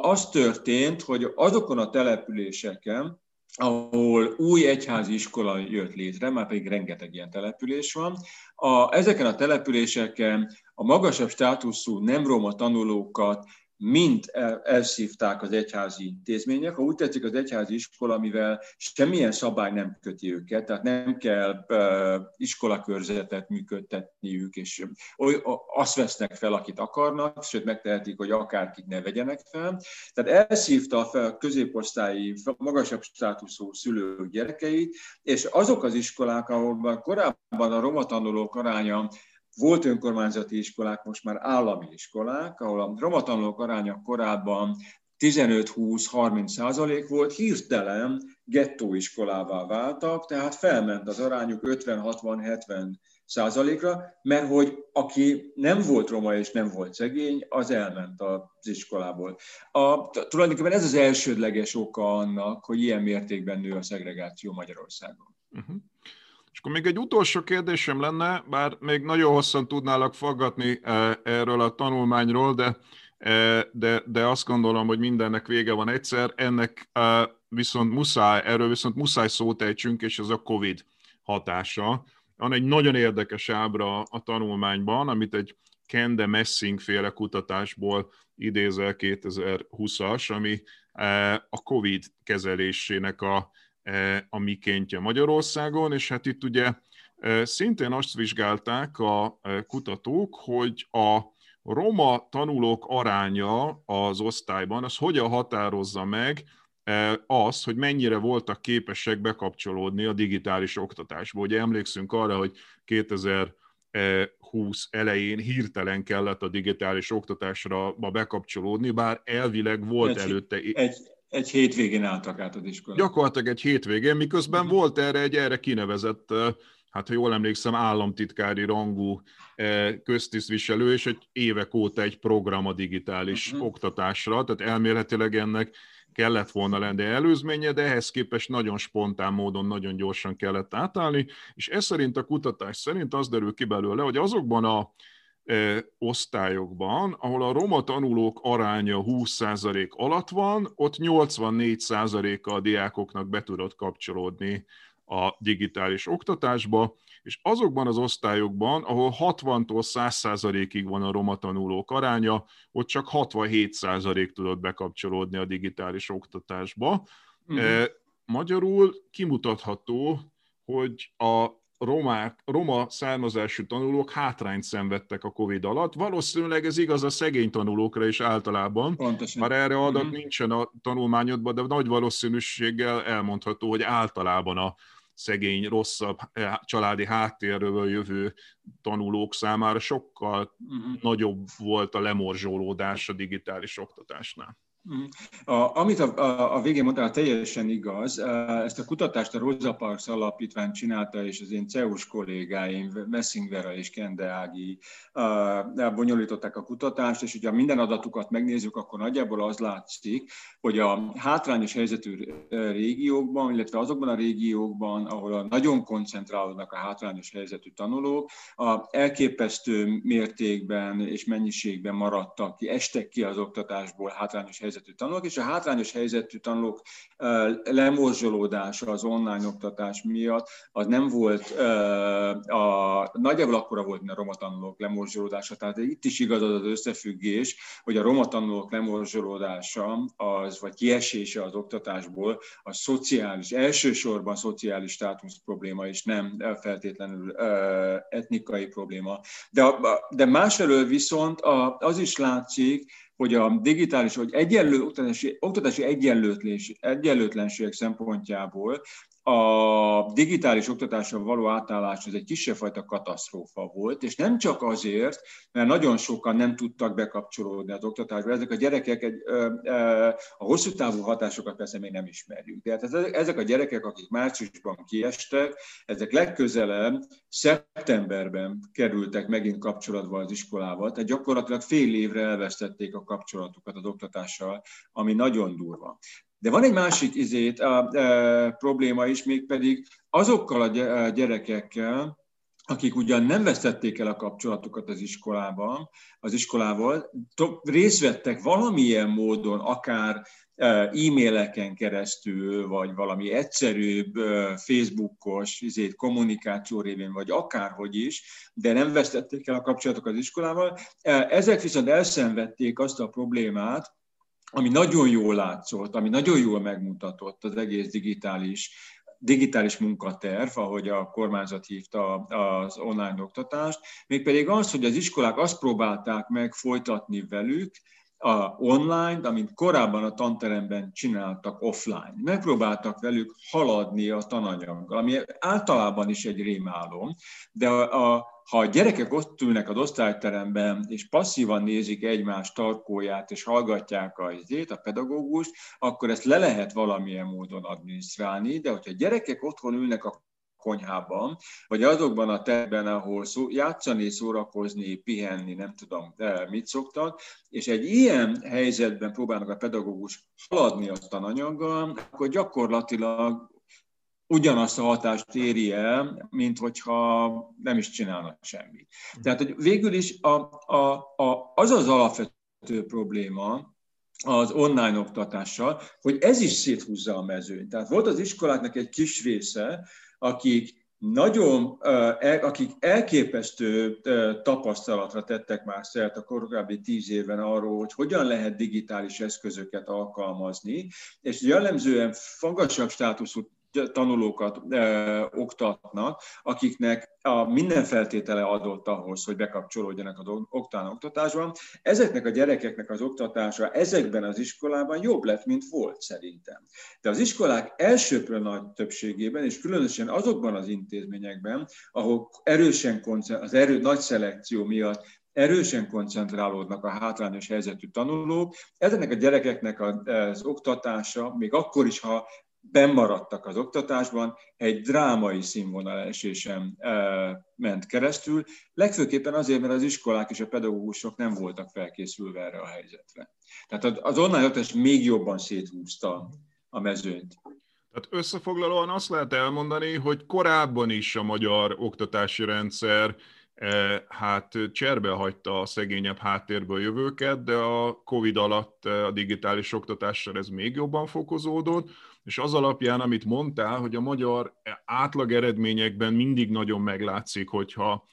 Az történt, hogy azokon a településeken, ahol új egyházi iskola jött létre, már pedig rengeteg ilyen település van. A, ezeken a településeken a magasabb státuszú nem roma tanulókat mind elszívták az egyházi intézmények. Ha úgy tetszik, az egyházi iskola, mivel semmilyen szabály nem köti őket, tehát nem kell iskolakörzetet működtetniük, és azt vesznek fel, akit akarnak, sőt megtehetik, hogy akárkit ne vegyenek fel. Tehát elszívta fel a középosztályi, magasabb státuszú szülők gyerekeit, és azok az iskolák, ahol korábban a roma tanulók aránya volt önkormányzati iskolák, most már állami iskolák, ahol a roma tanulók aránya korábban 15-20-30 százalék volt, hirtelen gettóiskolává váltak, tehát felment az arányuk 50-60-70 százalékra, mert hogy aki nem volt roma és nem volt szegény, az elment az iskolából. A, tulajdonképpen ez az elsődleges oka annak, hogy ilyen mértékben nő a szegregáció Magyarországon. Uh-huh. Akkor még egy utolsó kérdésem lenne, bár még nagyon hosszan tudnálak faggatni eh, erről a tanulmányról, de, eh, de, de azt gondolom, hogy mindennek vége van egyszer. Ennek eh, viszont muszáj, erről viszont muszáj szót ejtsünk, és ez a COVID hatása. Van egy nagyon érdekes ábra a tanulmányban, amit egy Kende Messing féle kutatásból idézel 2020-as, ami a COVID kezelésének a E, a mikéntje Magyarországon, és hát itt ugye e, szintén azt vizsgálták a e, kutatók, hogy a roma tanulók aránya az osztályban, az hogyan határozza meg az, hogy mennyire voltak képesek bekapcsolódni a digitális oktatásba. Ugye emlékszünk arra, hogy 2020 elején hirtelen kellett a digitális oktatásra bekapcsolódni, bár elvileg volt egy, előtte... Egy, egy hétvégén álltak át az iskolát. Gyakorlatilag egy hétvégén, miközben uh-huh. volt erre egy erre kinevezett, hát ha jól emlékszem, államtitkári rangú köztisztviselő, és egy évek óta egy program a digitális uh-huh. oktatásra, tehát elméletileg ennek kellett volna lenni előzménye, de ehhez képest nagyon spontán módon, nagyon gyorsan kellett átállni, és ez szerint a kutatás szerint az derül ki belőle, hogy azokban a osztályokban, ahol a roma tanulók aránya 20% alatt van, ott 84%-a a diákoknak be tudott kapcsolódni a digitális oktatásba, és azokban az osztályokban, ahol 60-tól 100%-ig van a roma tanulók aránya, ott csak 67% tudott bekapcsolódni a digitális oktatásba. Uh-huh. Magyarul kimutatható, hogy a romák, roma származású tanulók hátrányt szenvedtek a Covid alatt. Valószínűleg ez igaz a szegény tanulókra is általában. Pontosan. Már erre adat uh-huh. nincsen a tanulmányodban, de nagy valószínűséggel elmondható, hogy általában a szegény, rosszabb eh, családi háttérről jövő tanulók számára sokkal uh-huh. nagyobb volt a lemorzsolódás a digitális oktatásnál. A, amit a, a, a végén mondtál, teljesen igaz. Ezt a kutatást a Rosa Parks alapítvány csinálta, és az én CEUS kollégáim, Messingvera és Kende Ági bonyolították a kutatást, és ugye minden adatukat megnézzük, akkor nagyjából az látszik, hogy a hátrányos helyzetű régiókban, illetve azokban a régiókban, ahol a nagyon koncentrálódnak a hátrányos helyzetű tanulók, a elképesztő mértékben és mennyiségben maradtak ki, estek ki az oktatásból hátrányos helyzetű tanulók, és a hátrányos helyzetű tanulók lemorzsolódása az online oktatás miatt, az nem volt, a, nagyjából akkora volt, mint a roma tanulók lemorzsolódása. Tehát itt is igaz az az összefüggés, hogy a roma tanulók lemorzsolódása, az, vagy kiesése az oktatásból, a szociális, elsősorban szociális státusz probléma, és nem feltétlenül etnikai probléma. De, de másfelől viszont az is látszik, hogy a digitális, hogy egyenlő oktatási, oktatási egyenlőtlenség szempontjából a digitális oktatásra való átállás az egy kisebb fajta katasztrófa volt, és nem csak azért, mert nagyon sokan nem tudtak bekapcsolódni az oktatásba. Ezek a gyerekek egy, a hosszú távú hatásokat persze még nem ismerjük. De hát ezek a gyerekek, akik márciusban kiestek, ezek legközelebb szeptemberben kerültek megint kapcsolatba az iskolával, tehát gyakorlatilag fél évre elvesztették a kapcsolatukat az oktatással, ami nagyon durva. De van egy másik izét, a, a, probléma is, mégpedig azokkal a gyerekekkel, akik ugyan nem vesztették el a kapcsolatukat az iskolában, az iskolával, részt vettek valamilyen módon, akár e-maileken keresztül, vagy valami egyszerűbb Facebookos izét, kommunikáció révén, vagy akárhogy is, de nem vesztették el a kapcsolatokat az iskolával. Ezek viszont elszenvedték azt a problémát, ami nagyon jól látszott, ami nagyon jól megmutatott az egész digitális digitális munkaterv, ahogy a kormányzat hívta az online oktatást, mégpedig az, hogy az iskolák azt próbálták meg folytatni velük, a online, amit korábban a tanteremben csináltak offline. Megpróbáltak velük haladni a tananyaggal, ami általában is egy rémálom, de a, a ha a gyerekek ott ülnek az osztályteremben, és passzívan nézik egymás tarkóját, és hallgatják a a pedagógust, akkor ezt le lehet valamilyen módon adminisztrálni, de hogyha a gyerekek otthon ülnek a konyhában, vagy azokban a terben, ahol szó, játszani, szórakozni, pihenni, nem tudom, mit szoktak, és egy ilyen helyzetben próbálnak a pedagógus haladni a tananyaggal, akkor gyakorlatilag ugyanazt a hatást éri el, mint hogyha nem is csinálnak semmit. Tehát, hogy végül is a, a, a, az az alapvető probléma, az online oktatással, hogy ez is széthúzza a mezőnyt. Tehát volt az iskoláknak egy kis része, akik nagyon, akik elképesztő tapasztalatra tettek már szert a korábbi tíz évben arról, hogy hogyan lehet digitális eszközöket alkalmazni, és jellemzően magasabb státuszú tanulókat ö, oktatnak, akiknek a minden feltétele adott ahhoz, hogy bekapcsolódjanak az oktán oktatásban. Ezeknek a gyerekeknek az oktatása ezekben az iskolában jobb lett, mint volt szerintem. De az iskolák elsőprő nagy többségében, és különösen azokban az intézményekben, ahol erősen az erő nagy szelekció miatt erősen koncentrálódnak a hátrányos helyzetű tanulók. Ezeknek a gyerekeknek az oktatása, még akkor is, ha bennmaradtak az oktatásban, egy drámai színvonal esésen ment keresztül, legfőképpen azért, mert az iskolák és a pedagógusok nem voltak felkészülve erre a helyzetre. Tehát az online oktatás még jobban széthúzta a mezőnyt. Tehát összefoglalóan azt lehet elmondani, hogy korábban is a magyar oktatási rendszer hát cserbe hagyta a szegényebb háttérből jövőket, de a Covid alatt a digitális oktatással ez még jobban fokozódott, és az alapján, amit mondtál, hogy a magyar átlag eredményekben mindig nagyon meglátszik, hogyha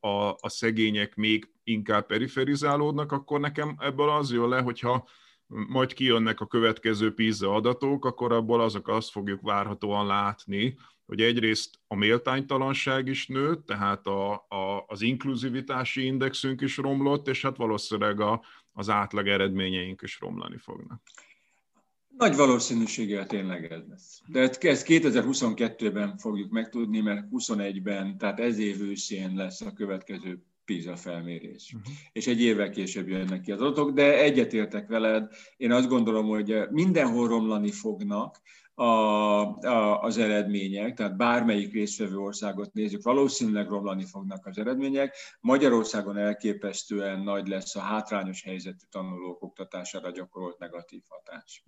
a, a szegények még inkább periferizálódnak, akkor nekem ebből az jön le, hogyha majd kijönnek a következő PISA adatok, akkor abból azok azt fogjuk várhatóan látni, hogy egyrészt a méltánytalanság is nőtt, tehát a, a, az inkluzivitási indexünk is romlott, és hát valószínűleg a, az átlag eredményeink is romlani fognak. Nagy valószínűséggel tényleg ez lesz. De ezt 2022-ben fogjuk megtudni, mert 21-ben, tehát ez év őszén lesz a következő PISA felmérés. Uh-huh. És egy évvel később jönnek ki az adatok, de egyetértek veled, én azt gondolom, hogy mindenhol romlani fognak, a, a, az eredmények, tehát bármelyik résztvevő országot nézzük, valószínűleg romlani fognak az eredmények. Magyarországon elképesztően nagy lesz a hátrányos helyzetű tanulók oktatására gyakorolt negatív hatás.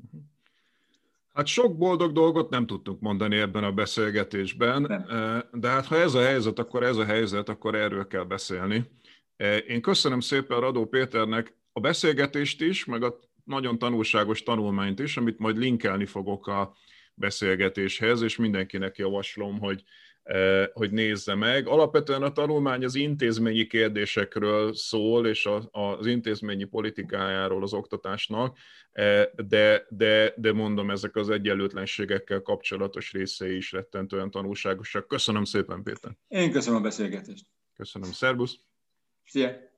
Hát sok boldog dolgot nem tudtunk mondani ebben a beszélgetésben, nem. de hát ha ez a helyzet, akkor ez a helyzet, akkor erről kell beszélni. Én köszönöm szépen Radó Péternek a beszélgetést is, meg a nagyon tanulságos tanulmányt is, amit majd linkelni fogok a beszélgetéshez, és mindenkinek javaslom, hogy, eh, hogy nézze meg. Alapvetően a tanulmány az intézményi kérdésekről szól, és az intézményi politikájáról az oktatásnak, eh, de, de, de mondom, ezek az egyenlőtlenségekkel kapcsolatos részei is rettentően tanulságosak. Köszönöm szépen, Péter. Én köszönöm a beszélgetést. Köszönöm, szervusz. Szia.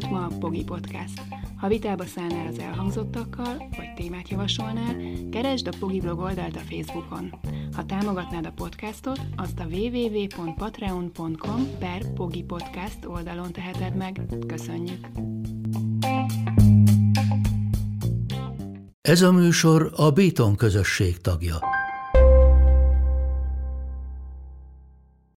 Volt ma a Pogi Podcast. Ha vitába szállnál az elhangzottakkal, vagy témát javasolnál, keresd a Pogi blog oldalt a Facebookon. Ha támogatnád a podcastot, azt a www.patreon.com per Pogi Podcast oldalon teheted meg. Köszönjük! Ez a műsor a Béton közösség tagja.